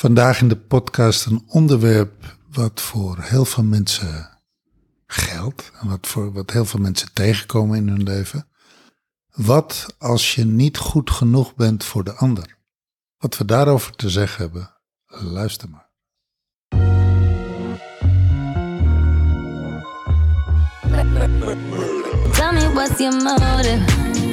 Vandaag in de podcast een onderwerp wat voor heel veel mensen geldt en wat voor wat heel veel mensen tegenkomen in hun leven. Wat als je niet goed genoeg bent voor de ander? Wat we daarover te zeggen hebben, luister maar. Tell me what's your motive?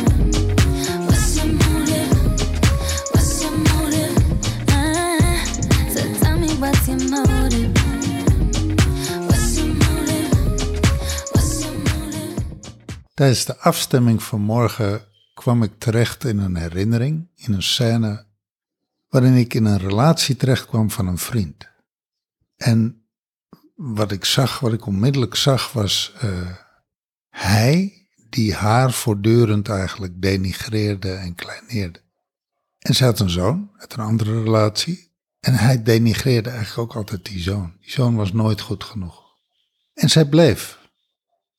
Tijdens de afstemming van morgen kwam ik terecht in een herinnering, in een scène waarin ik in een relatie terecht kwam van een vriend. En wat ik zag, wat ik onmiddellijk zag, was eh, hij die haar voortdurend eigenlijk denigreerde en kleineerde. En ze had een zoon uit een andere relatie. En hij denigreerde eigenlijk ook altijd die zoon. Die zoon was nooit goed genoeg. En zij bleef.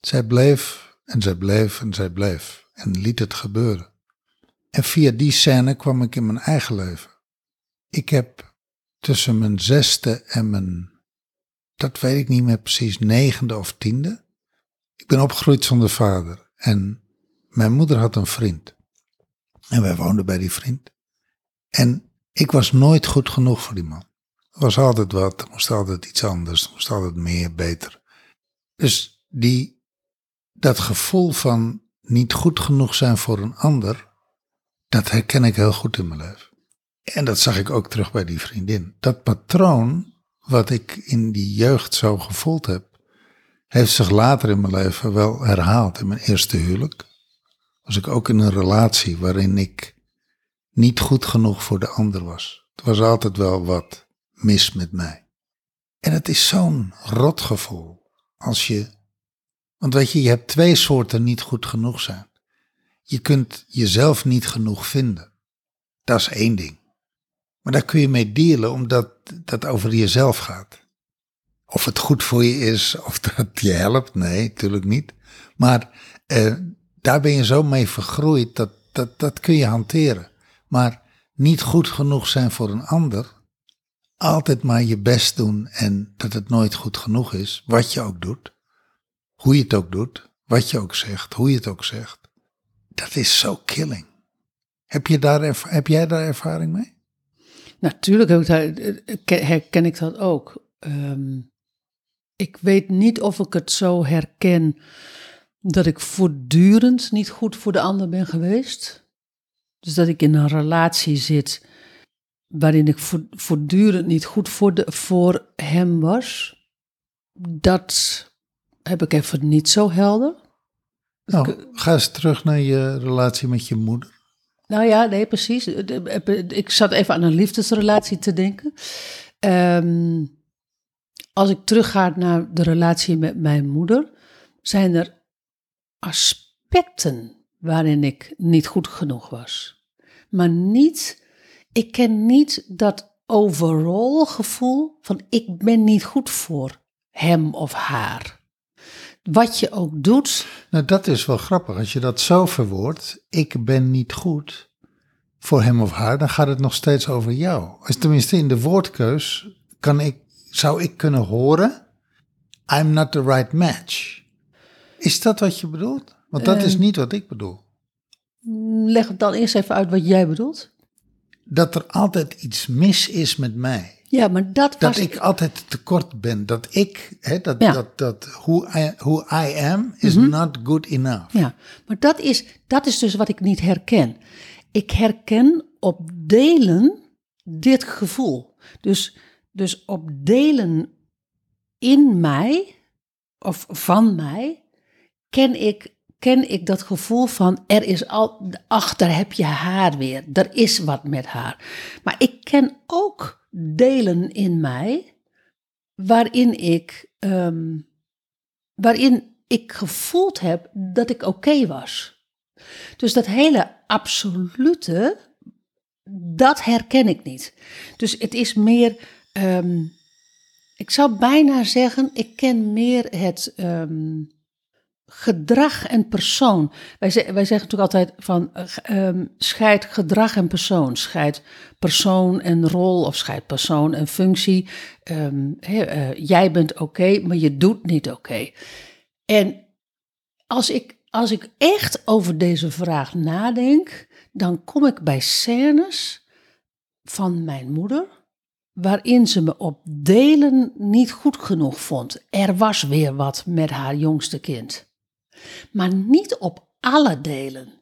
Zij bleef en zij bleef en zij bleef. En liet het gebeuren. En via die scène kwam ik in mijn eigen leven. Ik heb tussen mijn zesde en mijn, dat weet ik niet meer precies, negende of tiende. Ik ben opgegroeid zonder vader. En mijn moeder had een vriend. En wij woonden bij die vriend. En ik was nooit goed genoeg voor die man. Er was altijd wat, er moest altijd iets anders, er moest altijd meer, beter. Dus die, dat gevoel van niet goed genoeg zijn voor een ander, dat herken ik heel goed in mijn leven. En dat zag ik ook terug bij die vriendin. Dat patroon, wat ik in die jeugd zo gevoeld heb, heeft zich later in mijn leven wel herhaald. In mijn eerste huwelijk was ik ook in een relatie waarin ik niet goed genoeg voor de ander was. Er was altijd wel wat mis met mij. En het is zo'n rot gevoel als je. Want weet je, je hebt twee soorten niet goed genoeg zijn. Je kunt jezelf niet genoeg vinden. Dat is één ding. Maar daar kun je mee dealen omdat dat over jezelf gaat. Of het goed voor je is, of dat je helpt, nee, natuurlijk niet. Maar eh, daar ben je zo mee vergroeid, dat, dat, dat kun je hanteren. Maar niet goed genoeg zijn voor een ander, altijd maar je best doen en dat het nooit goed genoeg is, wat je ook doet, hoe je het ook doet, wat je ook zegt, hoe je het ook zegt. Dat is zo killing. Heb, je daar, heb jij daar ervaring mee? Natuurlijk eh, herken ik dat ook. Ehm, ik weet niet of ik het zo herken dat ik voortdurend niet goed voor de ander ben geweest. Dus dat ik in een relatie zit waarin ik voort- voortdurend niet goed voor, de, voor hem was. Dat heb ik even niet zo helder. Nou, ga eens terug naar je relatie met je moeder. Nou ja, nee, precies. Ik zat even aan een liefdesrelatie te denken. Ehm, als ik terugga naar de relatie met mijn moeder, zijn er aspecten waarin ik niet goed genoeg was. Maar niet, ik ken niet dat overall gevoel van ik ben niet goed voor hem of haar. Wat je ook doet, Nou, dat is wel grappig. Als je dat zo verwoordt, ik ben niet goed voor hem of haar, dan gaat het nog steeds over jou. Als tenminste in de woordkeus kan ik, zou ik kunnen horen, I'm not the right match. Is dat wat je bedoelt? Want dat is niet wat ik bedoel. leg het dan eerst even uit wat jij bedoelt. Dat er altijd iets mis is met mij. Ja, maar dat was... Dat ik altijd tekort ben. Dat ik, hè, dat, Ja. dat, dat who, I, who I am is not good enough. Ja, maar dat is, dat is dus wat ik niet herken. Ik herken op delen dit gevoel. Dus, dus op delen in mij of van mij ken ik, ken ik dat gevoel van er is al, ach, daar heb je haar weer. Er is wat met haar. Maar ik ken ook delen in mij waarin ik, ehm, waarin ik gevoeld heb dat ik oké was. Dus dat hele absolute, dat herken ik niet. Dus het is meer, ehm, ik zou bijna zeggen, ik ken meer het, ehm, gedrag en persoon. Wij, wij zeggen natuurlijk altijd van ehm, scheid gedrag en persoon. Scheid persoon en rol of scheid persoon en functie. Ehm, eh, jij bent oké, maar je doet niet oké. En als ik, als ik echt over deze vraag nadenk, dan kom ik bij scènes van mijn moeder, waarin ze me op delen niet goed genoeg vond. Er was weer wat met haar jongste kind. Maar niet op alle delen.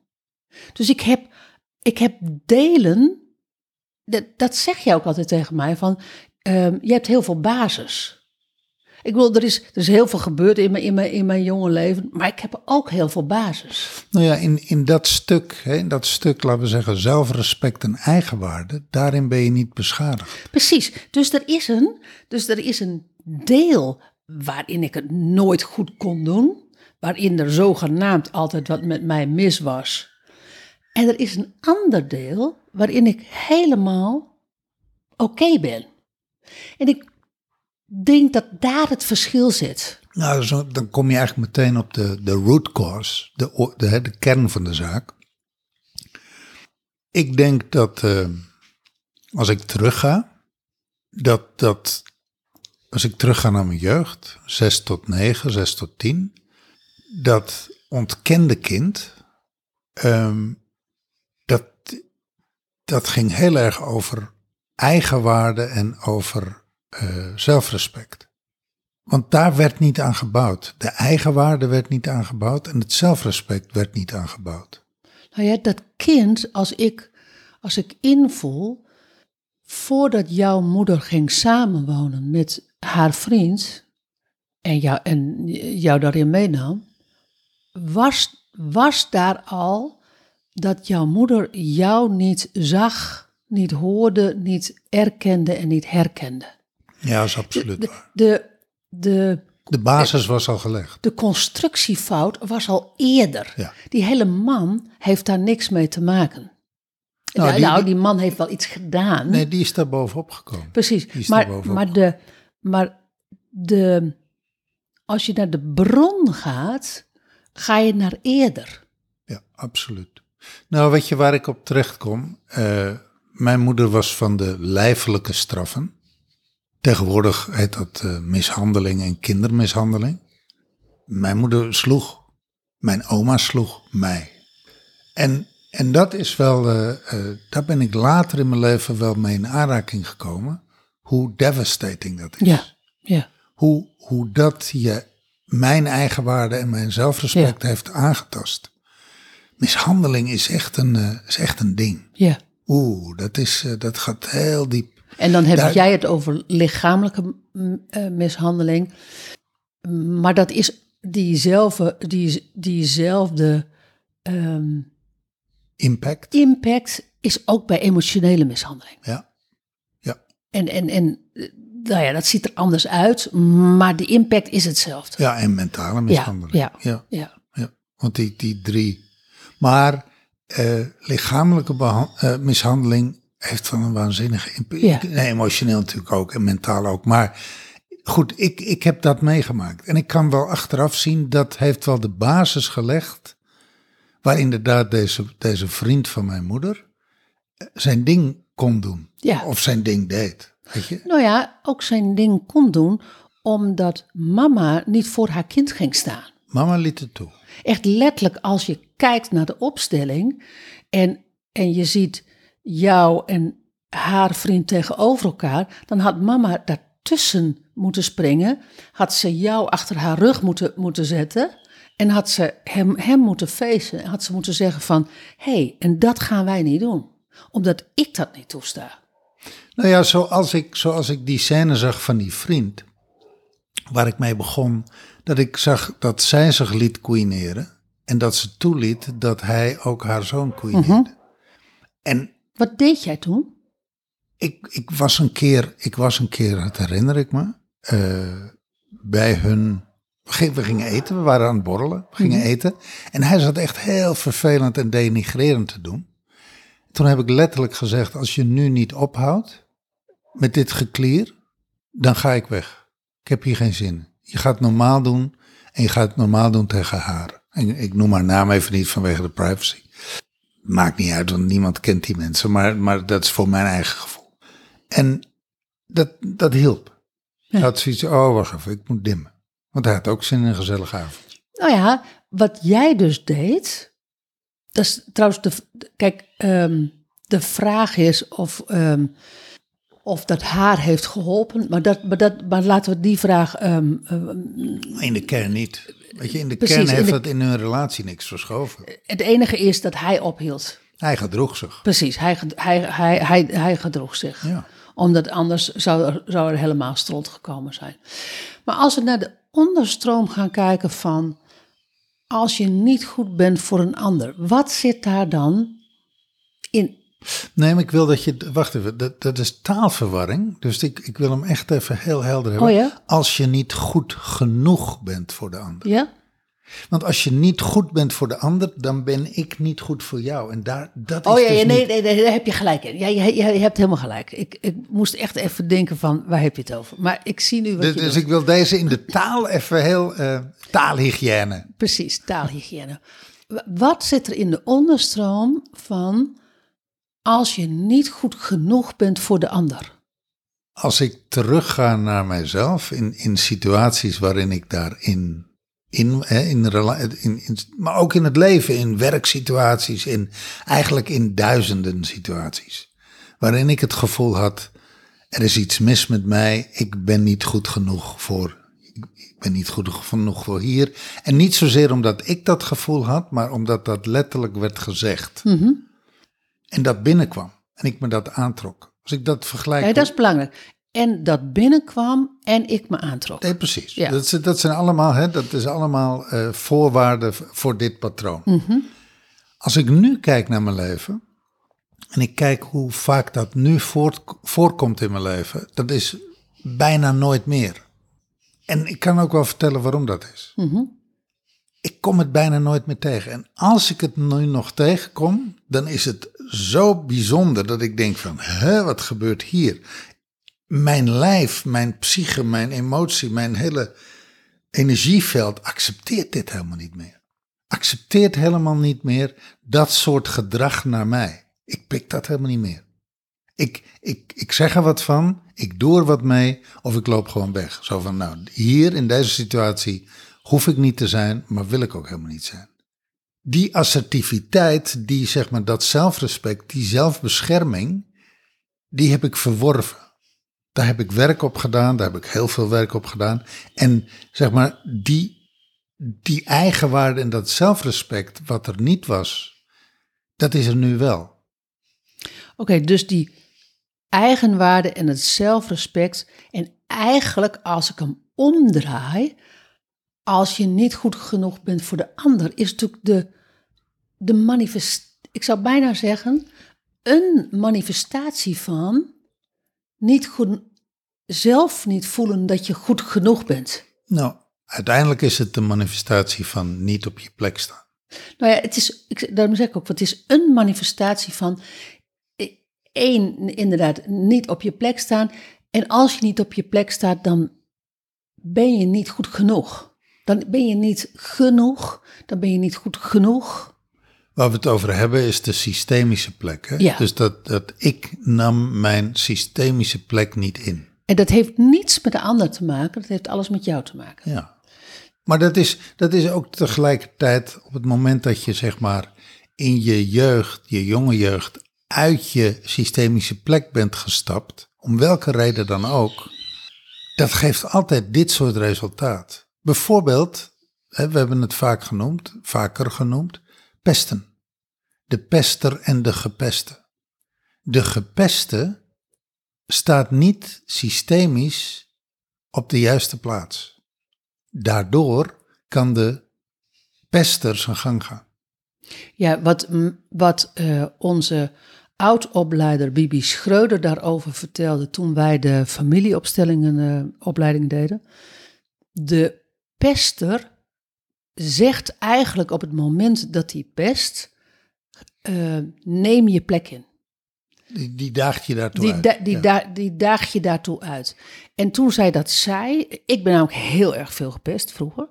Dus ik heb, ik heb delen, dat, dat zeg je ook altijd tegen mij, van ehm, je hebt heel veel basis. Ik bedoel, er is, er is heel veel gebeurd in mijn, in, mijn, in mijn jonge leven, maar ik heb ook heel veel basis. Nou ja, in, in dat stuk, hè, in dat stuk, laten we zeggen, zelfrespect en eigenwaarde, daarin ben je niet beschadigd. Precies. Dus er is een, dus er is een deel waarin ik het nooit goed kon doen. Waarin er zogenaamd altijd wat met mij mis was. En er is een ander deel waarin ik helemaal oké ben. En ik denk dat daar het verschil zit. Nou, dan kom je eigenlijk meteen op de, de root cause, de, de, de kern van de zaak. Ik denk dat eh, als ik terugga, dat, dat als ik terugga naar mijn jeugd, 6 tot 9, 6 tot 10, dat ontkende kind, ehm, dat, dat ging heel erg over eigenwaarde en over eh, zelfrespect. Want daar werd niet aan gebouwd. De eigenwaarde werd niet aangebouwd en het zelfrespect werd niet aangebouwd. Nou ja, dat kind, als ik, als ik invoel, voordat jouw moeder ging samenwonen met haar vriend en jou, en jou daarin meenam, was, was daar al dat jouw moeder jou niet zag, niet hoorde, niet erkende en niet herkende. Ja, dat is absoluut De, waar. de, de, De basis was al gelegd. de constructiefout was al eerder. Ja. Die hele man heeft daar niks mee te maken. Nou, Nou, die- die, die man heeft wel iets gedaan. Nee, die is daar bovenop gekomen. Precies. die is daar Maar, bovenop maar, de, maar de, als je naar de bron gaat, ga je naar eerder. Ja, absoluut. Nou, weet je waar ik op terecht kom? Eh, mijn moeder was van de lijfelijke straffen. Tegenwoordig heet dat eh, mishandeling en kindermishandeling. Mijn moeder sloeg. Mijn oma sloeg mij. En, en dat is wel, eh, daar ben ik later in mijn leven wel mee in aanraking gekomen. Hoe devastating dat is. Ja, ja. Hoe, hoe dat je mijn eigenwaarde en mijn zelfrespect heeft aangetast. Mishandeling is echt een, eh, is echt een ding. ja. Oeh, dat, is, eh, dat gaat heel diep. En dan heb Daar- jij het over lichamelijke mm, eh, mishandeling. Maar dat is diezelfde, die, diezelfde ehm, Impact. impact is ook bij emotionele mishandeling. Ja. Ja. En, en, en nou ja, dat ziet er anders uit, maar de impact is hetzelfde. ja, en mentale mishandeling. ja. ja. Ja, ja. Want die, die drie. Maar eh, lichamelijke eh, mishandeling heeft van een waanzinnige impact. Ja. Nee, emotioneel natuurlijk ook en mentaal ook. Maar goed, ik, ik heb dat meegemaakt. En ik kan wel achteraf zien, dat heeft wel de basis gelegd. Waar inderdaad deze, deze vriend van mijn moeder eh, zijn ding kon doen. Ja. Of zijn ding deed. Weet je? Nou ja, ook zijn ding kon doen omdat mama niet voor haar kind ging staan. Mama liet het toe. Echt letterlijk, als je kijkt naar de opstelling en, en je ziet jou en haar vriend tegenover elkaar, dan had mama daartussen moeten springen, had ze jou achter haar rug moeten, moeten zetten en had ze hem, hem moeten feesten. Had ze moeten zeggen van, hé, hey, en dat gaan wij niet doen, omdat ik dat niet toesta. Nou ja, zoals ik, zoals ik die scène zag van die vriend, waar ik mee begon, dat ik zag dat zij zich liet queeneren en dat ze toeliet dat hij ook haar zoon queeneerde. En Wat deed jij toen? ik, ik was een keer, ik was een keer, dat herinner ik me, eh, bij hun. We gingen, we gingen eten, we waren aan het borrelen, we gingen eten. En hij zat echt heel vervelend en denigrerend te doen. Toen heb ik letterlijk gezegd: als je nu niet ophoudt met dit geklier, dan ga ik weg. Ik heb hier geen zin. in. Je gaat normaal doen En je gaat het normaal doen tegen haar. En ik noem haar naam even niet vanwege de privacy. Maakt niet uit, want niemand kent die mensen. Maar, maar dat is voor mijn eigen gevoel. En dat, dat hielp. Hij had zoiets, oh wacht even, ik moet dimmen. Want hij had ook zin in een gezellige avond. Nou ja, wat jij dus deed. Dat is trouwens de. Kijk, ehm, de vraag is of. ehm, of dat haar heeft geholpen. Maar, dat, maar, dat, maar laten we die vraag. ehm, ehm, In de kern niet. Weet je, in de Precies, kern in heeft de- dat in hun relatie niks verschoven. het enige is dat hij ophield. Hij gedroeg zich. Precies, hij, hij, hij, hij, hij gedroeg zich. Ja. Omdat anders zou er, zou er helemaal stront gekomen zijn. Maar als we naar de onderstroom gaan kijken van... als je niet goed bent voor een ander, wat zit daar dan in? Nee, maar ik wil dat je. Wacht even, dat, dat is taalverwarring. Dus ik, ik wil hem echt even heel helder hebben. Oh ja? Als je niet goed genoeg bent voor de ander. Ja? Want als je niet goed bent voor de ander, dan ben ik niet goed voor jou. En daar, dat is Oh ja, dus nee, nee, nee, daar heb je gelijk in. Ja, je, je, hebt helemaal gelijk. Ik, ik moest echt even denken van, waar heb je het over? Maar ik zie nu wat Dus, je dus ik wil deze in de taal even heel. eh, taalhygiëne. Precies, taalhygiëne. Wat zit er in de onderstroom van als je niet goed genoeg bent voor de ander? Als ik terugga naar mijzelf in, in situaties waarin ik daarin. In, in, in, in, maar ook in het leven, in werksituaties, in, eigenlijk in duizenden situaties. Waarin ik het gevoel had, er is iets mis met mij, ik ben niet goed genoeg voor, ik ben niet goed genoeg voor hier. En niet zozeer omdat ik dat gevoel had, maar omdat dat letterlijk werd gezegd. En dat binnenkwam en ik me dat aantrok. Als ik dat vergelijk... Ja, dat is belangrijk. En dat binnenkwam en ik me aantrok. Nee, precies. Ja. Dat, is- dat zijn allemaal, hè, dat is allemaal eh, voorwaarden voor dit patroon. Mhm. Als ik nu kijk naar mijn leven en ik kijk hoe vaak dat nu voort, voorkomt in mijn leven, dat is bijna nooit meer. En ik kan ook wel vertellen waarom dat is. Mhm. Ik kom het bijna nooit meer tegen. En als ik het nu nog tegenkom, dan is het zo bijzonder dat ik denk van, hè, wat gebeurt hier? Mijn lijf, mijn psyche, mijn emotie, mijn hele energieveld accepteert dit helemaal niet meer. Accepteert helemaal niet meer dat soort gedrag naar mij. Ik pik dat helemaal niet meer. Ik, ik, ik zeg er wat van, ik doe er wat mee of ik loop gewoon weg. Zo van, nou, hier in deze situatie hoef ik niet te zijn, maar wil ik ook helemaal niet zijn. Die assertiviteit, die zeg maar dat zelfrespect, die zelfbescherming, die heb ik verworven. Daar heb ik werk op gedaan, daar heb ik heel veel werk op gedaan. En zeg maar, die, die eigenwaarde en dat zelfrespect, wat er niet was, dat is er nu wel. Oké, dus die eigenwaarde en het zelfrespect. En eigenlijk, als ik hem omdraai, als je niet goed genoeg bent voor de ander, is natuurlijk de, de manifest. Ik zou bijna zeggen, een manifestatie van niet goed, zelf niet voelen dat je goed genoeg bent. Nou, uiteindelijk is het de manifestatie van niet op je plek staan. Nou ja, het is, ik, daarom zeg ik ook, het is een manifestatie van eh, één, inderdaad, niet op je plek staan. En als je niet op je plek staat, dan ben je niet goed genoeg. Dan ben je niet genoeg, dan ben je niet goed genoeg. Waar we het over hebben is de systemische plek. Hè? Ja. Dus dat, dat ik nam mijn systemische plek niet in. En dat heeft niets met de ander te maken, dat heeft alles met jou te maken. Ja. Maar dat is, dat is ook tegelijkertijd op het moment dat je zeg maar in je jeugd, je jonge jeugd, uit je systemische plek bent gestapt, om welke reden dan ook, dat geeft altijd dit soort resultaat. Bijvoorbeeld, we hebben het vaak genoemd, vaker genoemd, pesten. De pester en de gepeste. De gepeste staat niet systemisch op de juiste plaats. Daardoor kan de pester zijn gang gaan. Ja, wat, wat eh, onze oud-opleider Bibi Schreuder daarover vertelde toen wij de familieopstellingen eh, opleiding deden. De pester zegt eigenlijk op het moment dat hij pest, eh, neem je plek in. Die, die daagt je daartoe Die, uit. da- die, Ja. da- die daag je daartoe uit. En toen zij dat zei, ik ben namelijk heel erg veel gepest vroeger.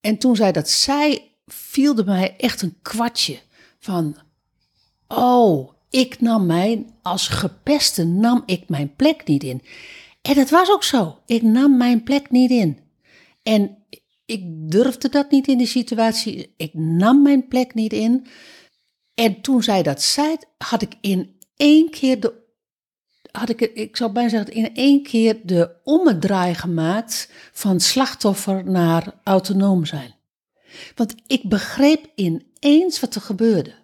en toen zij dat zei, viel er mij echt een kwartje van, oh, ik nam mijn, als gepeste nam ik mijn plek niet in. En dat was ook zo. Ik nam mijn plek niet in. En ik durfde dat niet in die situatie. Ik nam mijn plek niet in. En toen zij dat zei, had ik in één keer de. Had ik, ik zou bijna zeggen, in één keer de ommedraai gemaakt van slachtoffer naar autonoom zijn. Want ik begreep ineens wat er gebeurde.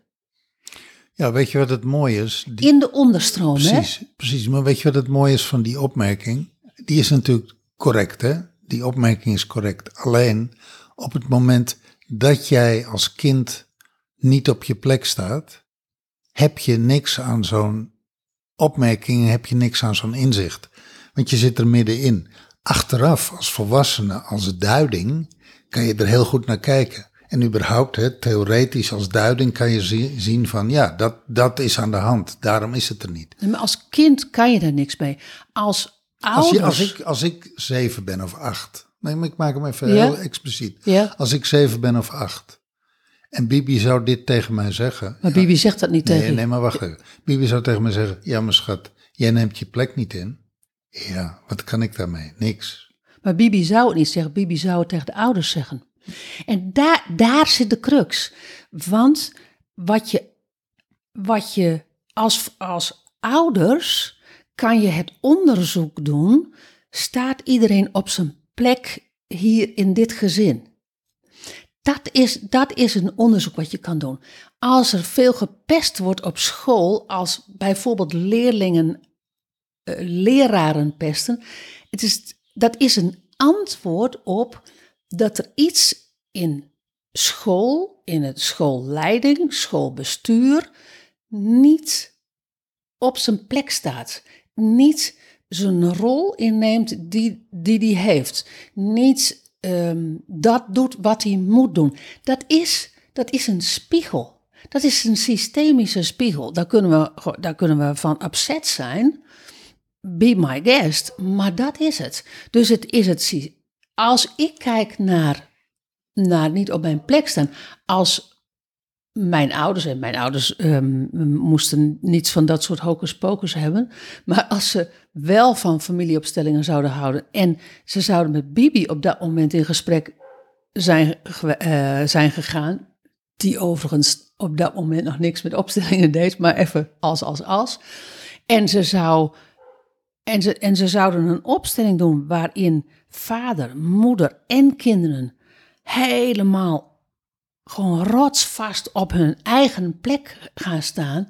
Ja, weet je wat het mooie is? Die- In de onderstroom, hè? precies, precies. Maar weet je wat het mooie is van die opmerking? Die is natuurlijk correct, hè? Die opmerking is correct. Alleen op het moment dat jij als kind niet op je plek staat, heb je niks aan zo'n opmerking, heb je niks aan zo'n inzicht. Want je zit er middenin. Achteraf, als volwassene, als duiding, kan je er heel goed naar kijken. En überhaupt, hè, theoretisch als duiding kan je zi- zien van, ja, dat, dat is aan de hand. Daarom is het er niet. Maar als kind kan je daar niks mee. Als Als, je, als, ik, als ik zeven ben of acht. Nee, maar ik maak hem even Ja? heel expliciet. Ja, Als ik zeven ben of acht. En Bibi zou dit tegen mij zeggen. maar ja, Bibi zegt dat niet nee, tegen je. nee, maar wacht even. Bibi zou tegen mij zeggen: Ja, maar schat, jij neemt je plek niet in. Ja, wat kan ik daarmee? Niks. Maar Bibi zou het niet zeggen. Bibi zou het tegen de ouders zeggen. En daar, daar zit de crux. Want wat je, wat je als, als ouders kan je het onderzoek doen. Staat iedereen op zijn plek hier in dit gezin? Dat is, dat is een onderzoek wat je kan doen. Als er veel gepest wordt op school, als bijvoorbeeld leerlingen eh, leraren pesten, het is, dat is een antwoord op dat er iets in school, in het schoolleiding, schoolbestuur, niet op zijn plek staat. Niet zijn rol inneemt die die, die heeft. Niet ehm, dat doet wat hij moet doen. Dat is, dat is een spiegel. Dat is een systemische spiegel. Daar kunnen we, daar kunnen we van upset zijn. Be my guest. Maar dat is het. Dus het is het. Als ik kijk naar, naar niet op mijn plek staan. Als mijn ouders, en mijn ouders ehm, moesten niets van dat soort hocus pocus hebben. Maar als ze wel van familieopstellingen zouden houden. en ze zouden met Bibi op dat moment in gesprek zijn, eh, zijn gegaan. die overigens op dat moment nog niks met opstellingen deed, maar even als, als, als. En ze, zou, en ze, en ze zouden een opstelling doen waarin vader, moeder en kinderen helemaal gewoon rotsvast op hun eigen plek gaan staan,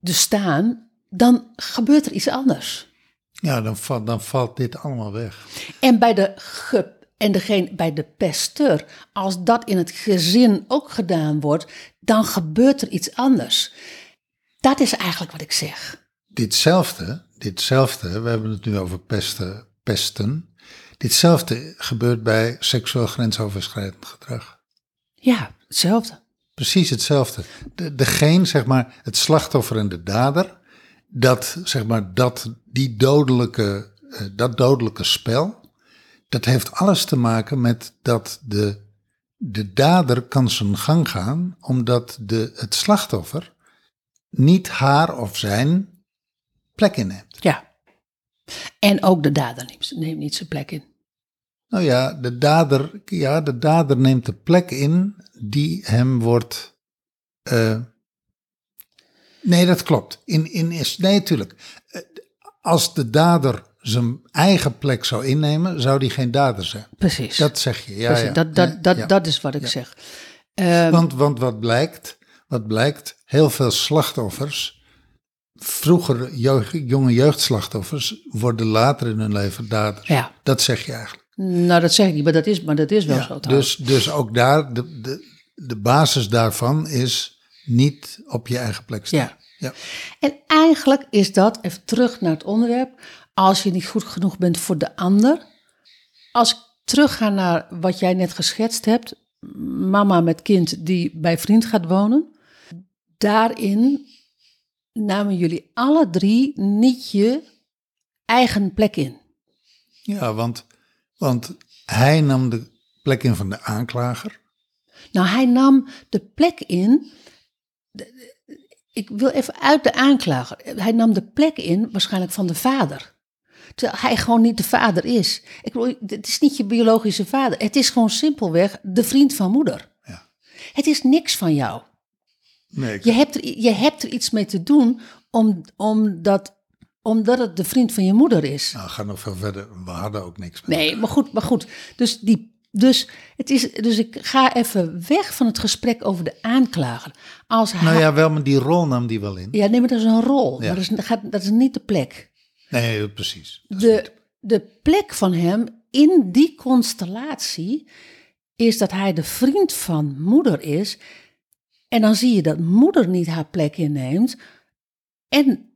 dus staan, dan gebeurt er iets anders. Ja, dan, valt dan valt dit allemaal weg. En bij de ge, en degene, bij de pesteur, als dat in het gezin ook gedaan wordt, dan gebeurt er iets anders. Dat is eigenlijk wat ik zeg. Ditzelfde, ditzelfde, we hebben het nu over pesten, pesten. Ditzelfde gebeurt bij seksueel grensoverschrijdend gedrag. Ja, hetzelfde. Precies hetzelfde. De, degene, zeg maar, het slachtoffer en de dader, dat, zeg maar, dat, die dodelijke, eh, dat dodelijke spel, dat heeft alles te maken met dat de, de dader kan zijn gang gaan, omdat de, het slachtoffer niet haar of zijn plek inneemt. Ja. En ook de dader neemt, neemt niet zijn plek in. Nou ja, de dader, ja, de dader neemt de plek in die hem wordt. eh, nee, dat klopt. In, in is, nee, natuurlijk. Als de dader zijn eigen plek zou innemen, zou die geen dader zijn. Precies. Dat zeg je. Ja, Precies. ja. dat, dat, dat, ja. dat is wat ik Ja. zeg. Ehm, Want, want wat blijkt, wat blijkt, heel veel slachtoffers, vroeger jeugd- jonge jeugdslachtoffers, worden later in hun leven daders. ja. Dat zeg je eigenlijk. Nou, dat zeg ik niet, maar dat is, maar dat is wel Ja, zo trouwens. dus, dus ook daar, de, de, de basis daarvan is niet op je eigen plek staan. Ja. Ja. En eigenlijk is dat, even terug naar het onderwerp, als je niet goed genoeg bent voor de ander. Als ik terugga naar wat jij net geschetst hebt, mama met kind die bij vriend gaat wonen. Daarin namen jullie alle drie niet je eigen plek in. Ja, want, want hij nam de plek in van de aanklager. Nou, hij nam de plek in. Ik wil even uit de aanklager. Hij nam de plek in, waarschijnlijk van de vader. Terwijl hij gewoon niet de vader is. Ik bedoel, het is niet je biologische vader. Het is gewoon simpelweg de vriend van moeder. Ja. Het is niks van jou. Nee, ik- Je hebt er, je hebt er iets mee te doen om, omdat, omdat het de vriend van je moeder is. nou, ga nog veel verder. We hadden ook niks meer. Nee, maar goed, maar goed. Dus, die, dus, het is, dus ik ga even weg van het gesprek over de aanklager. Als Nou ja, wel, maar die rol nam die wel in. ja, nee, maar dat is een rol. Ja. Maar dat is, dat is niet de plek. Nee, precies. De, de plek van hem in die constellatie is dat hij de vriend van moeder is. En dan zie je dat moeder niet haar plek inneemt. En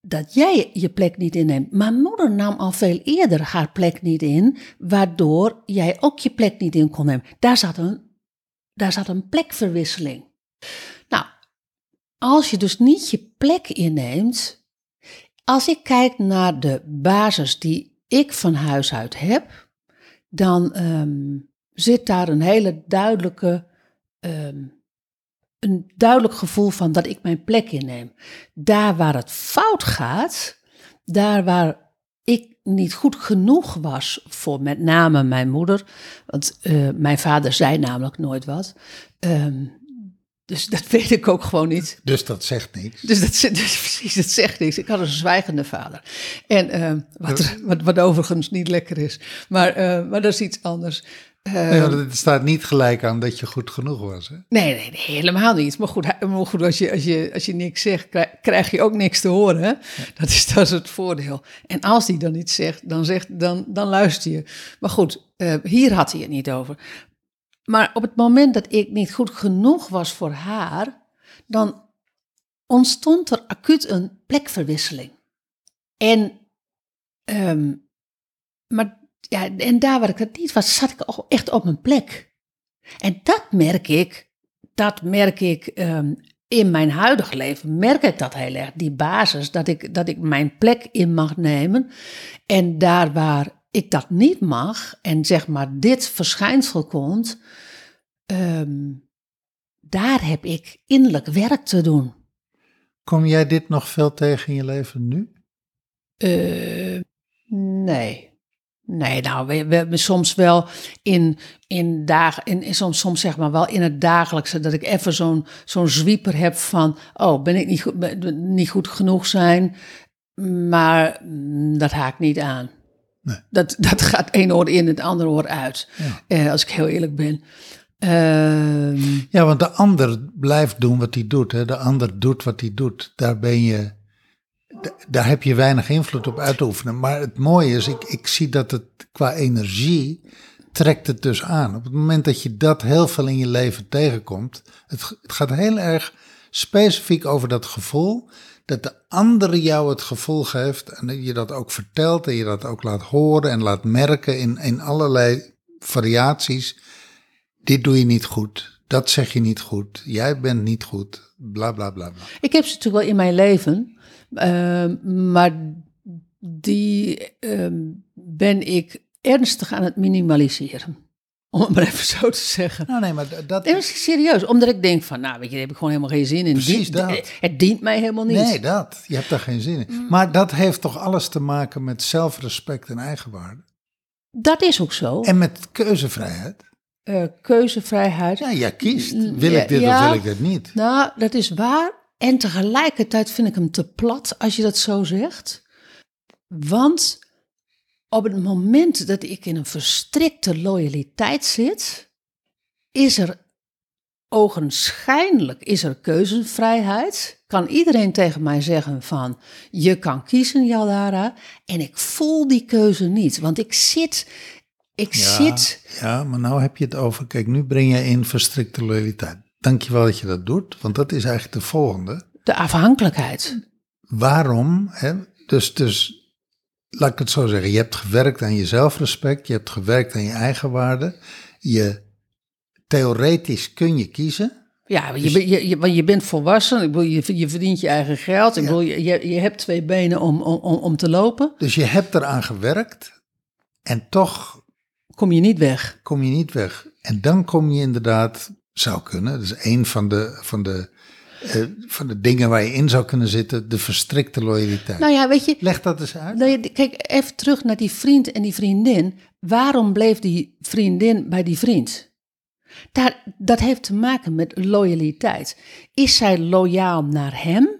dat jij je plek niet inneemt. Maar moeder nam al veel eerder haar plek niet in, waardoor jij ook je plek niet in kon nemen. Daar zat een, daar zat een plekverwisseling. Nou, als je dus niet je plek inneemt, als ik kijk naar de basis die ik van huis uit heb, dan ehm, zit daar een hele duidelijke, ehm, een duidelijk gevoel van dat ik mijn plek inneem. Daar waar het fout gaat, daar waar ik niet goed genoeg was voor met name mijn moeder, want eh, mijn vader zei namelijk nooit wat. Ehm, dus dat weet ik ook gewoon niet. Dus dat zegt niks. Dus dat, dus precies, dat zegt niks. Ik had een zwijgende vader. En eh, wat, wat, wat overigens niet lekker is. Maar, eh, maar dat is iets anders. Nee, want het staat niet gelijk aan dat je goed genoeg was. Hè? nee, nee, nee, helemaal niet. Maar goed, maar goed als, je, als, je, als je niks zegt, krij- krijg je ook niks te horen. Dat, is, dat is het voordeel. En als hij dan iets zegt, dan, zegt dan, dan luister je. Maar goed, eh, hier had hij het niet over. Maar op het moment dat ik niet goed genoeg was voor haar, dan ontstond er acuut een plekverwisseling. En, ehm, maar, ja, en daar waar ik het niet was, zat ik echt op mijn plek. En dat merk ik, dat merk ik ehm, in mijn huidige leven, merk ik dat heel erg. Die basis, dat ik, dat ik mijn plek in mag nemen. En daar waar ik dat niet mag, en zeg maar dit verschijnsel komt, ehm, daar heb ik innerlijk werk te doen. Kom jij dit nog veel tegen in je leven nu? Eh, nee. Nee, nou, we, we hebben soms wel in, in dagen, in, in soms, soms zeg maar wel in het dagelijkse, dat ik even zo'n zo'n zwieper heb van, oh, ben ik niet goed, ben- niet goed genoeg zijn, maar mm, dat haakt niet aan. Nee. Dat, dat gaat één oor in, het andere oor uit, Ja. eh, als ik heel eerlijk ben. Ehm, Ja, want de ander blijft doen wat hij doet. Hè? De ander doet wat hij doet. Daar ben je. Daar heb je weinig invloed op uit oefenen. Maar het mooie is, ik, ik zie dat het qua energie trekt het dus aan. Op het moment dat je dat heel veel in je leven tegenkomt, het, gaat heel erg specifiek over dat gevoel, dat de andere jou het gevoel geeft en je dat ook vertelt en je dat ook laat horen en laat merken in, in allerlei variaties. Dit doe je niet goed, dat zeg je niet goed, jij bent niet goed, bla bla bla. bla. Ik heb ze natuurlijk wel in mijn leven, ehm, maar die ehm, ben ik ernstig aan het minimaliseren. Om het maar even zo te zeggen. Nou nee, maar dat... Nee, maar serieus, omdat ik denk van, nou weet je, daar heb ik gewoon helemaal geen zin in. Precies Dient- dat. Het dient mij helemaal niet. Nee, dat. Je hebt daar geen zin in. Maar dat heeft toch alles te maken met zelfrespect en eigenwaarde. Dat is ook zo. En met keuzevrijheid. Eh, keuzevrijheid. Ja, jij kiest. Wil ik dit ja. of wil ik dit niet? Nou, dat is waar. En tegelijkertijd vind ik hem te plat als je dat zo zegt. Want op het moment dat ik in een verstrikte loyaliteit zit, is er ogenschijnlijk is er keuzevrijheid. Kan iedereen tegen mij zeggen van je kan kiezen, Jaldara. En ik voel die keuze niet, want ik zit, ik zit. ja, maar nou heb je het over. Kijk, nu breng je in verstrikte loyaliteit. Dankjewel dat je dat doet, want dat is eigenlijk de volgende. De afhankelijkheid. Waarom? Hè? Dus, dus, laat ik het zo zeggen. Je hebt gewerkt aan je zelfrespect, je hebt gewerkt aan je eigenwaarde. Je, theoretisch kun je kiezen. Ja, je, je, want je bent volwassen, ik bedoel, je, je verdient je eigen geld. Ik bedoel, je, je, hebt twee benen om, om om te lopen. Dus je hebt eraan gewerkt en toch kom je niet weg. kom je niet weg. En dan kom je inderdaad, zou kunnen, dat is een van de, van de, eh, van de dingen waar je in zou kunnen zitten, de verstrikte loyaliteit. Nou ja, weet je, Leg dat eens uit. nou ja, kijk even terug naar die vriend en die vriendin. Waarom bleef die vriendin bij die vriend? Daar, dat heeft te maken met loyaliteit. Is zij loyaal naar hem?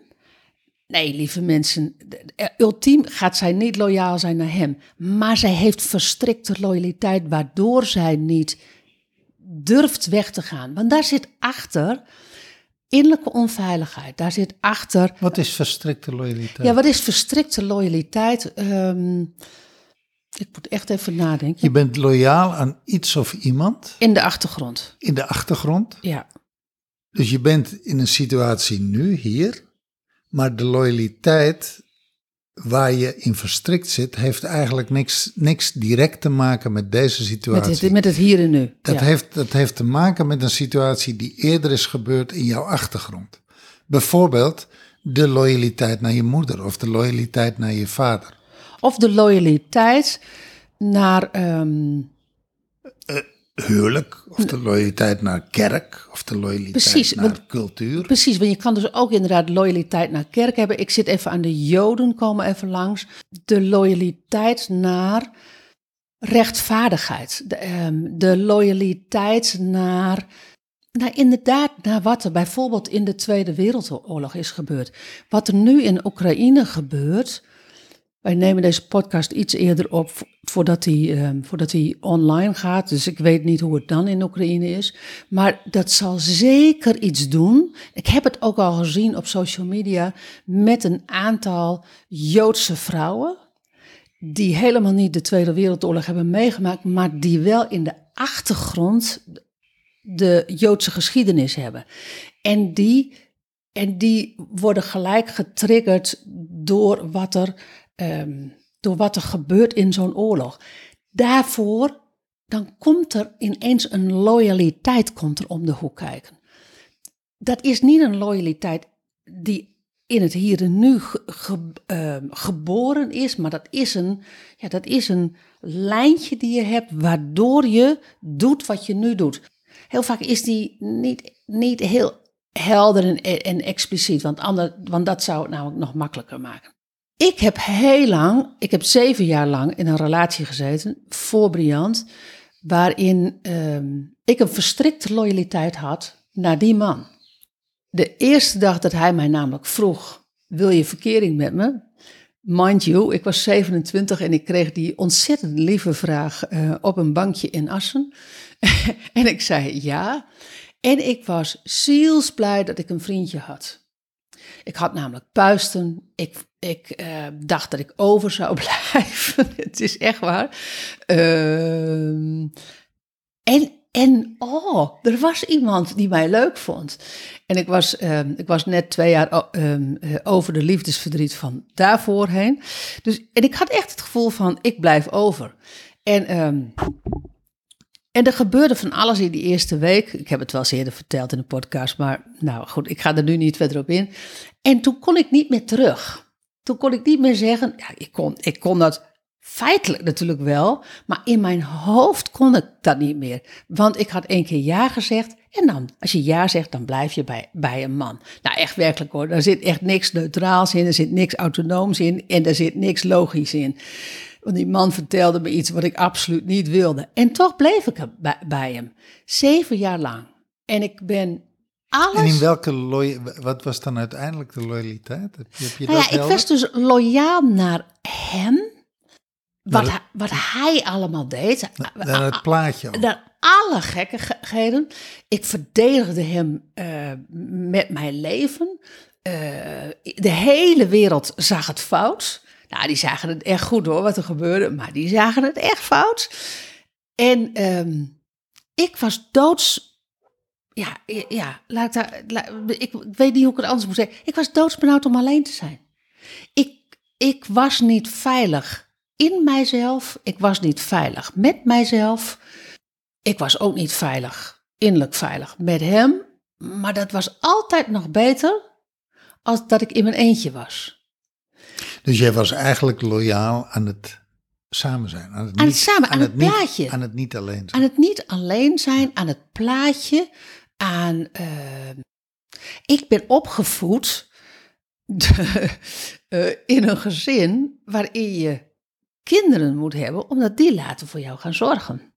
Nee, lieve mensen, eh, ultiem gaat zij niet loyaal zijn naar hem. Maar zij heeft verstrikte loyaliteit, waardoor zij niet durft weg te gaan. Want daar zit achter innerlijke onveiligheid. Daar zit achter Wat is verstrikte loyaliteit? ja, wat is verstrikte loyaliteit? Ehm, ik moet echt even nadenken. Je bent loyaal aan iets of iemand In de achtergrond, in de achtergrond. ja. Dus je bent in een situatie nu, hier, maar de loyaliteit waar je in verstrikt zit, heeft eigenlijk niks, niks direct te maken met deze Met situatie. het, met het hier en nu. Dat, ja. heeft, dat heeft te maken met een situatie die eerder is gebeurd in jouw achtergrond. Bijvoorbeeld de loyaliteit naar je moeder of de loyaliteit naar je vader. Of de loyaliteit naar. ehm, Huwelijk, of de loyaliteit naar kerk, of de loyaliteit Precies, naar want- cultuur. precies, want je kan dus ook inderdaad loyaliteit naar kerk hebben. Ik zit even aan de Joden, komen even langs. De loyaliteit naar rechtvaardigheid. De, ehm, de loyaliteit naar. Nou, inderdaad, naar wat er bijvoorbeeld in de Tweede Wereldoorlog is gebeurd. Wat er nu in Oekraïne gebeurt. Wij nemen deze podcast iets eerder op vo- voordat hij, ehm, voordat hij online gaat. Dus ik weet niet hoe het dan in Oekraïne is. Maar dat zal zeker iets doen. Ik heb het ook al gezien op social media met een aantal Joodse vrouwen. Die helemaal niet de Tweede Wereldoorlog hebben meegemaakt, maar die wel in de achtergrond de Joodse geschiedenis hebben. En die, en die worden gelijk getriggerd door wat er, ehm, door wat er gebeurt in zo'n oorlog. Daarvoor, dan komt er ineens een loyaliteit komt er om de hoek kijken. Dat is niet een loyaliteit die in het hier en nu ehm, geboren is, maar dat is, een, ja, dat is een lijntje die je hebt waardoor je doet wat je nu doet. Heel vaak is die niet, niet heel helder en, en expliciet, want, ander, want dat zou het namelijk nog makkelijker maken. Ik heb heel lang, ik heb zeven jaar lang in een relatie gezeten, voor Briand, waarin ehm, ik een verstrikte loyaliteit had naar die man. De eerste dag dat hij mij namelijk vroeg, wil je verkering met me? Mind you, ik was 27 en ik kreeg die ontzettend lieve vraag eh, op een bankje in Assen. en ik zei ja. En ik was zielsblij dat ik een vriendje had. Ik had namelijk puisten. Ik, ik eh, dacht dat ik over zou blijven. Het is echt waar. Ehm, en, en oh, er was iemand die mij leuk vond. En ik was, ehm, ik was net twee jaar ehm, eh, over de liefdesverdriet van daarvoor heen. Dus, en ik had echt het gevoel van, ik blijf over. En, en er gebeurde van alles in die eerste week. Ik heb het wel eens eerder verteld in de podcast, maar nou goed, ik ga er nu niet verder op in. En toen kon ik niet meer terug. Toen kon ik niet meer zeggen, ja, ik kon, ik kon dat feitelijk natuurlijk wel, maar in mijn hoofd kon ik dat niet meer. Want ik had één keer ja gezegd en dan, als je ja zegt, dan blijf je bij, bij een man. Nou, echt werkelijk hoor, er zit echt niks neutraals in, er zit niks autonooms in en er zit niks logisch in. Want die man vertelde me iets wat ik absoluut niet wilde. En toch bleef ik bij, bij hem. Zeven jaar lang. En ik ben alles... En in welke loy wat was dan uiteindelijk de loyaliteit? Heb je, heb je Nou dat ja, ik was dus loyaal naar hem. Wat, hij, wat hij allemaal deed. Naar het plaatje ook. Naar alle gekkigheden. Ik verdedigde hem eh, met mijn leven. Eh, de hele wereld zag het fout. Nou, die zagen het echt goed hoor, wat er gebeurde. Maar die zagen het echt fout. En ehm, ik was doods... Ja, ja laat ik, daar, ik weet niet hoe ik het anders moet zeggen. Ik was doodsbenauwd om alleen te zijn. Ik, ik was niet veilig in mijzelf. Ik was niet veilig met mijzelf. Ik was ook niet veilig, innerlijk veilig met hem. Maar dat was altijd nog beter als dat ik in mijn eentje was. Dus jij was eigenlijk loyaal aan het samen zijn. Aan het, Aan het samen, aan het plaatje. aan het niet alleen zijn. Aan het niet alleen zijn, aan het plaatje, aan. eh, ik ben opgevoed de- eh, in een gezin waarin je kinderen moet hebben, omdat die later voor jou gaan zorgen.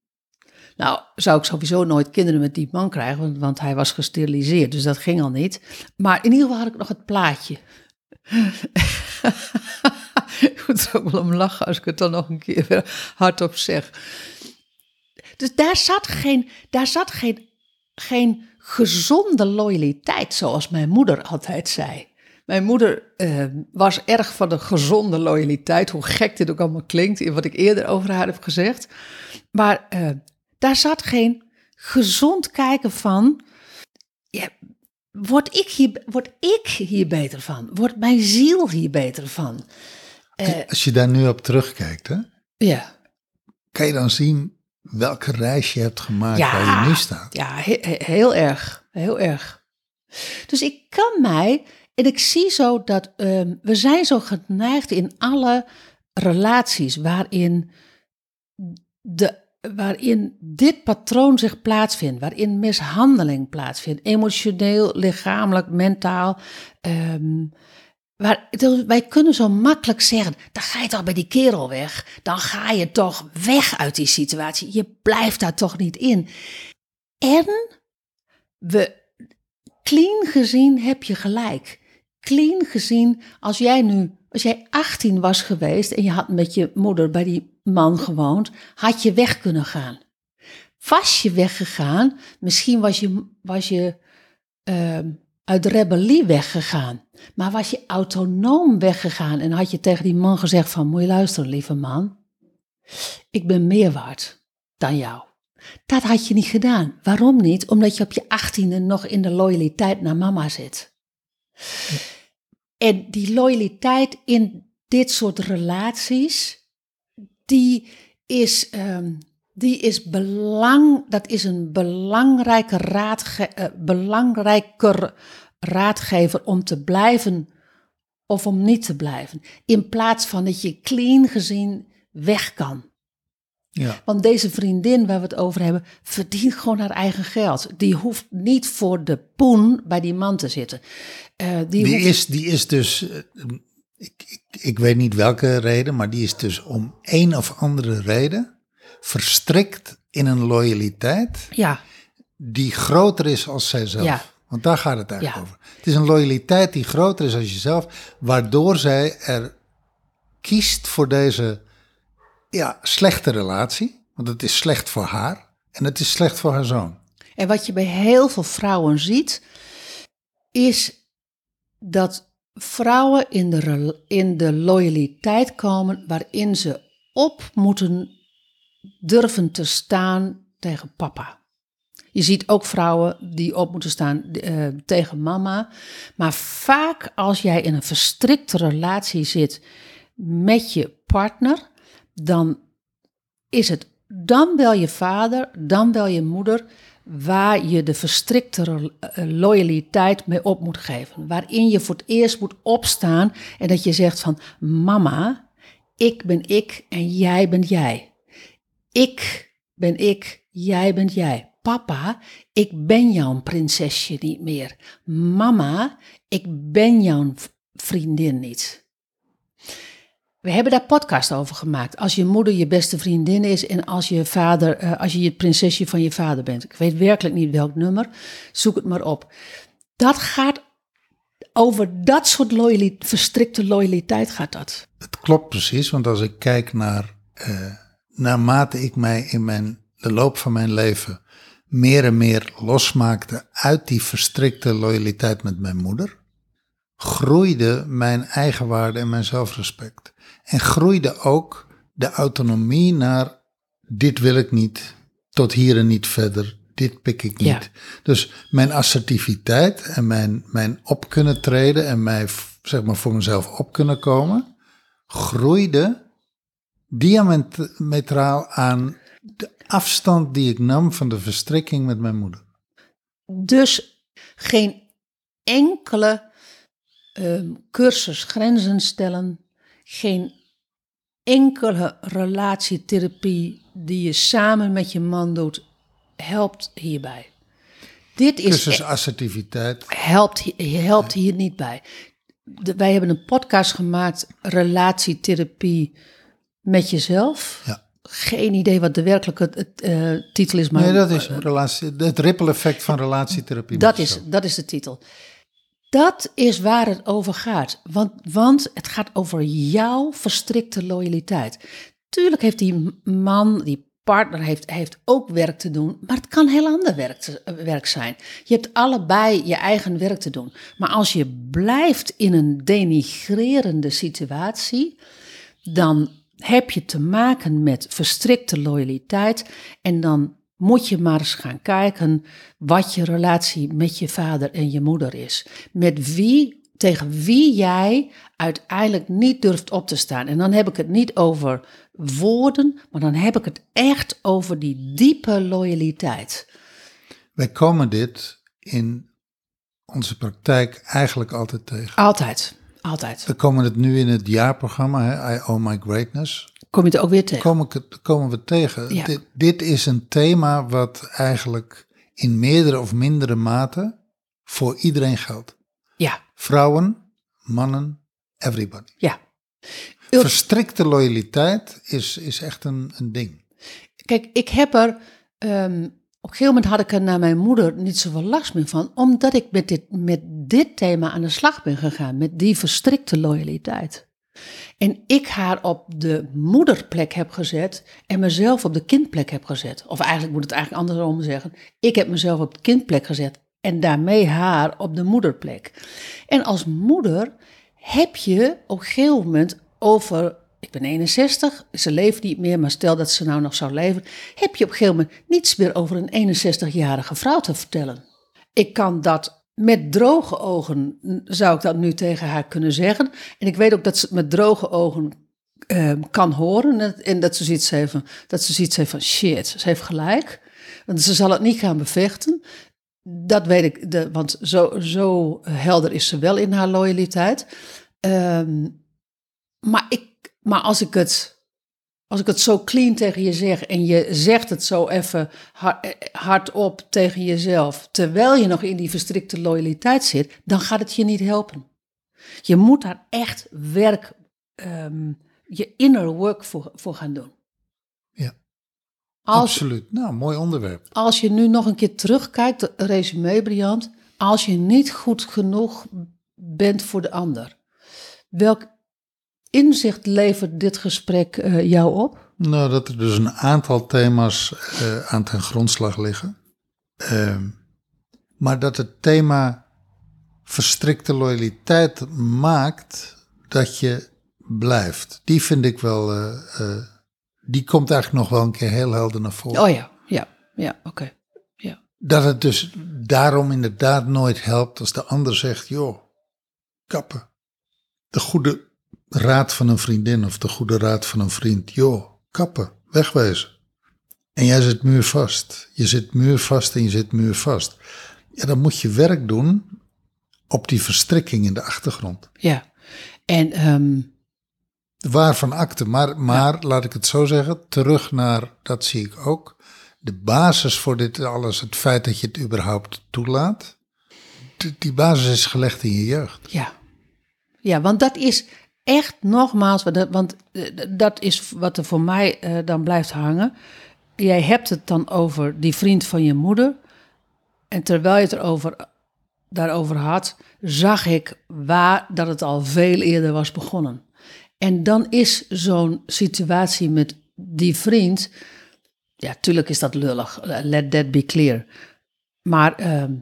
Nou, zou ik sowieso nooit kinderen met die man krijgen, want, want hij was gesteriliseerd, dus dat ging al niet. Maar in ieder geval had ik nog het plaatje. ik moet er ook wel om lachen als ik het dan nog een keer weer hardop zeg. Dus daar zat geen, daar zat geen, geen gezonde loyaliteit, zoals mijn moeder altijd zei. Mijn moeder eh, was erg van de gezonde loyaliteit, hoe gek dit ook allemaal klinkt, in wat ik eerder over haar heb gezegd. Maar eh, daar zat geen gezond kijken van, ja, word, ik hier, word ik hier beter van? Wordt mijn ziel hier beter van? Als je daar nu op terugkijkt, hè, Ja. kan je dan zien welke reis je hebt gemaakt Ja. waar je nu staat. Ja, he- he- heel erg. Heel erg. Dus ik kan mij, en ik zie zo dat ehm, we zijn zo geneigd in alle relaties waarin, de, waarin dit patroon zich plaatsvindt, waarin mishandeling plaatsvindt, emotioneel, lichamelijk, mentaal. ehm, Dus wij kunnen zo makkelijk zeggen, dan ga je toch bij die kerel weg. Dan ga je toch weg uit die situatie. Je blijft daar toch niet in. En we, clean gezien heb je gelijk. Clean gezien, als jij nu, als jij 18 was geweest en je had met je moeder bij die man gewoond, had je weg kunnen gaan. Was je weggegaan, misschien was je, was je ehm, uit rebellie weggegaan. Maar was je autonoom weggegaan en had je tegen die man gezegd van, moet je luisteren lieve man, ik ben meer waard dan jou. Dat had je niet gedaan. Waarom niet? Omdat je op je achttiende nog in de loyaliteit naar mama zit. En die loyaliteit in dit soort relaties, die is, ehm, die is belang, dat is een belangrijke raadge, eh, belangrijker raadgever om te blijven of om niet te blijven. In plaats van dat je clean gezien weg kan. Ja. Want deze vriendin waar we het over hebben, verdient gewoon haar eigen geld. Die hoeft niet voor de poen bij die man te zitten. Eh, die Die hoeft- is, die is dus, eh, ik, ik, ik weet niet welke reden, maar die is dus om een of andere reden verstrikt in een loyaliteit Ja, die groter is als zijzelf. Ja. Want daar gaat het eigenlijk Ja. over. Het is een loyaliteit die groter is als jezelf, waardoor zij er kiest voor deze ja, slechte relatie. Want het is slecht voor haar en het is slecht voor haar zoon. En wat je bij heel veel vrouwen ziet, is dat vrouwen in de, in de loyaliteit komen waarin ze op moeten durven te staan tegen papa. Je ziet ook vrouwen die op moeten staan eh, tegen mama. Maar vaak als jij in een verstrikte relatie zit met je partner, dan is het dan wel je vader, dan wel je moeder, waar je de verstrikte eh, loyaliteit mee op moet geven. Waarin je voor het eerst moet opstaan en dat je zegt van mama, ik ben ik en jij bent jij. Ik ben ik, jij bent jij. Papa, ik ben jouw prinsesje niet meer. Mama, ik ben jouw vriendin niet. We hebben daar podcast over gemaakt. Als je moeder je beste vriendin is en als je vader, eh, als je het prinsesje van je vader bent. Ik weet werkelijk niet welk nummer. Zoek het maar op. Dat gaat over dat soort loyali- verstrikte loyaliteit gaat dat. Het klopt precies, want als ik kijk naar, eh, naarmate ik mij in mijn, de loop van mijn leven meer en meer losmaakte uit die verstrikte loyaliteit met mijn moeder, groeide mijn eigenwaarde en mijn zelfrespect. En groeide ook de autonomie naar dit wil ik niet, tot hier en niet verder, dit pik ik niet. Ja. Dus mijn assertiviteit en mijn, mijn op kunnen treden en mij zeg maar voor mezelf op kunnen komen, groeide diametraal aan de afstand die ik nam van de verstrikking met mijn moeder. Dus geen enkele ehm, cursus grenzen stellen, geen enkele relatietherapie die je samen met je man doet, helpt hierbij. Dit is Cursus-assertiviteit. helpt, hi- helpt hier niet bij. De- wij hebben een podcast gemaakt, relatietherapie met jezelf. Ja. Geen idee wat de werkelijke eh, titel is, maar Nee, dat is relatie, het ripple effect van relatietherapie. dat is, dat is de titel. Dat is waar het over gaat. Want, want het gaat over jouw verstrikte loyaliteit. Tuurlijk heeft die man, die partner, heeft, heeft ook werk te doen. Maar het kan heel ander werk, te- werk zijn. Je hebt allebei je eigen werk te doen. Maar als je blijft in een denigrerende situatie, dan heb je te maken met verstrikte loyaliteit. En dan moet je maar eens gaan kijken wat je relatie met je vader en je moeder is. Met wie, tegen wie jij uiteindelijk niet durft op te staan. En dan heb ik het niet over woorden, maar dan heb ik het echt over die diepe loyaliteit. Wij komen dit in onze praktijk eigenlijk altijd tegen. Altijd, altijd. We komen het nu in het jaarprogramma, hè, I Owe My Greatness. Kom je het ook weer tegen? We- komen we tegen. Ja. Dit, dit is een thema wat eigenlijk in meerdere of mindere mate voor iedereen geldt. Ja, Vrouwen, mannen, everybody. ja. Ult- Verstrikte loyaliteit is, is echt een, een ding. Kijk, ik heb er. ehm, op een gegeven moment had ik er naar mijn moeder niet zoveel last meer van, omdat ik met dit, met dit thema aan de slag ben gegaan, met die verstrikte loyaliteit. En ik haar op de moederplek heb gezet en mezelf op de kindplek heb gezet. Of eigenlijk moet het eigenlijk andersom zeggen. Ik heb mezelf op de kindplek gezet en daarmee haar op de moederplek. En als moeder heb je op een gegeven moment over, ik ben 61, ze leeft niet meer, maar stel dat ze nou nog zou leven, heb je op een gegeven moment niets meer over een 61-jarige vrouw te vertellen. Ik kan dat met droge ogen, zou ik dat nu tegen haar kunnen zeggen. En ik weet ook dat ze het met droge ogen eh, kan horen. En- En dat ze zoiets heeft van, dat ze zoiets heeft van shit, ze heeft gelijk. Want ze zal het niet gaan bevechten. Dat weet ik, de, want zo, zo helder is ze wel in haar loyaliteit. Ehm, maar, ik, maar als ik het als ik het zo clean tegen je zeg en je zegt het zo even eh, hardop tegen jezelf, terwijl je nog in die verstrikte loyaliteit zit, dan gaat het je niet helpen. Je moet daar echt werk, ehm, je inner work voor, voor gaan doen. Ja, Als, absoluut. Nou, mooi onderwerp. als je nu nog een keer terugkijkt, resume Briant, als je niet goed genoeg bent voor de ander, welk inzicht levert dit gesprek eh, jou op? Nou, dat er dus een aantal thema's eh, aan ten grondslag liggen. Ehm, maar dat het thema verstrikte loyaliteit maakt dat je blijft. Die vind ik wel, eh, die komt eigenlijk nog wel een keer heel helder naar voren. Oh ja, ja, ja, oké. Ja. Dat het dus daarom inderdaad nooit helpt als de ander zegt, joh, kappen. De goede raad van een vriendin of de goede raad van een vriend, joh, kappen, wegwezen. En jij zit muurvast. Je zit muurvast en je zit muurvast. Ja, dan moet je werk doen op die verstrikking in de achtergrond. Ja. En ehm, Waarvan akte, maar, maar laat ik het zo zeggen, terug naar, dat zie ik ook, de basis voor dit alles, het feit dat je het überhaupt toelaat, die, die basis is gelegd in je jeugd. ja. Ja, want dat is echt nogmaals, want eh, dat is wat er voor mij eh, dan blijft hangen. Jij hebt het dan over die vriend van je moeder. En terwijl je het erover, daarover had, zag ik waar dat het al veel eerder was begonnen. En dan is zo'n situatie met die vriend, ja, tuurlijk is dat lullig, let that be clear. Maar ehm,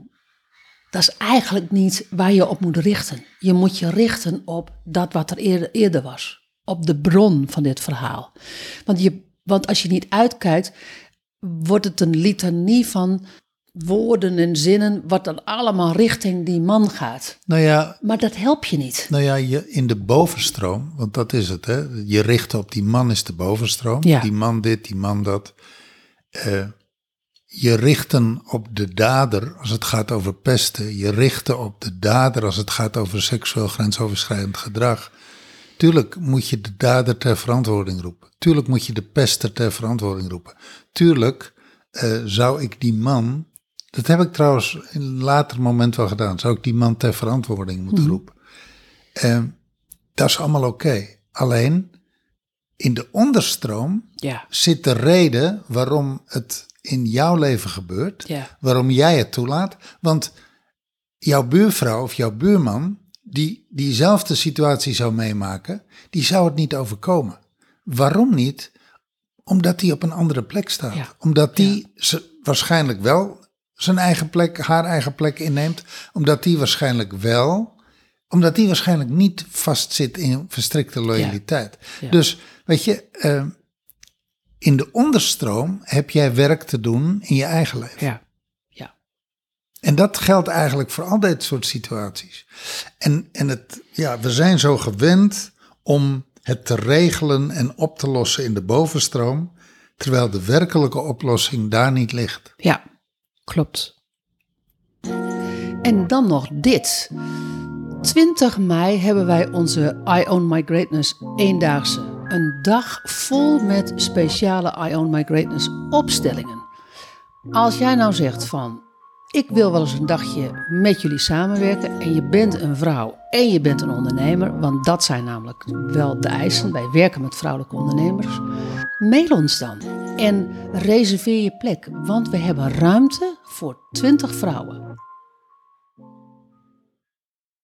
dat is eigenlijk niet waar je op moet richten. Je moet je richten op dat wat er eerder, eerder was. Op de bron van dit verhaal. Want, je, want als je niet uitkijkt, wordt het een litanie van woorden en zinnen, wat dan allemaal richting die man gaat. Nou ja, Maar dat helpt je niet. nou ja je, in de bovenstroom, want dat is het, hè? je richt op die man is de bovenstroom, Ja. die man dit, die man dat. Eh, je richten op de dader als het gaat over pesten, je richten op de dader als het gaat over seksueel grensoverschrijdend gedrag. Tuurlijk moet je de dader ter verantwoording roepen. Tuurlijk moet je de pester ter verantwoording roepen. Tuurlijk eh, zou ik die man, dat heb ik trouwens in een later moment wel gedaan, zou ik die man ter verantwoording moeten roepen. Eh, dat is allemaal oké. Alleen in de onderstroom Ja. zit de reden waarom het in jouw leven gebeurt, Ja. waarom jij het toelaat. Want jouw buurvrouw of jouw buurman, die diezelfde situatie zou meemaken, die zou het niet overkomen. Waarom niet? Omdat die op een andere plek staat. Ja. Omdat die waarschijnlijk wel zijn eigen plek, haar eigen plek inneemt. Omdat die waarschijnlijk wel, omdat die waarschijnlijk niet vastzit in verstrikte loyaliteit. Dus weet je, eh, in de onderstroom heb jij werk te doen in je eigen leven. Ja. Ja. En dat geldt eigenlijk voor al dit soort situaties. En, en het, ja, we zijn zo gewend om het te regelen en op te lossen in de bovenstroom, terwijl de werkelijke oplossing daar niet ligt. Ja, klopt. En dan nog dit. 20 mei hebben wij onze I Own My Greatness eendaagse. Een dag vol met speciale I Own My Greatness opstellingen. Als jij nou zegt van, ik wil wel eens een dagje met jullie samenwerken en je bent een vrouw en je bent een ondernemer, want dat zijn namelijk wel de eisen. Wij werken met vrouwelijke ondernemers. Mail ons dan en reserveer je plek, want we hebben ruimte voor 20 vrouwen.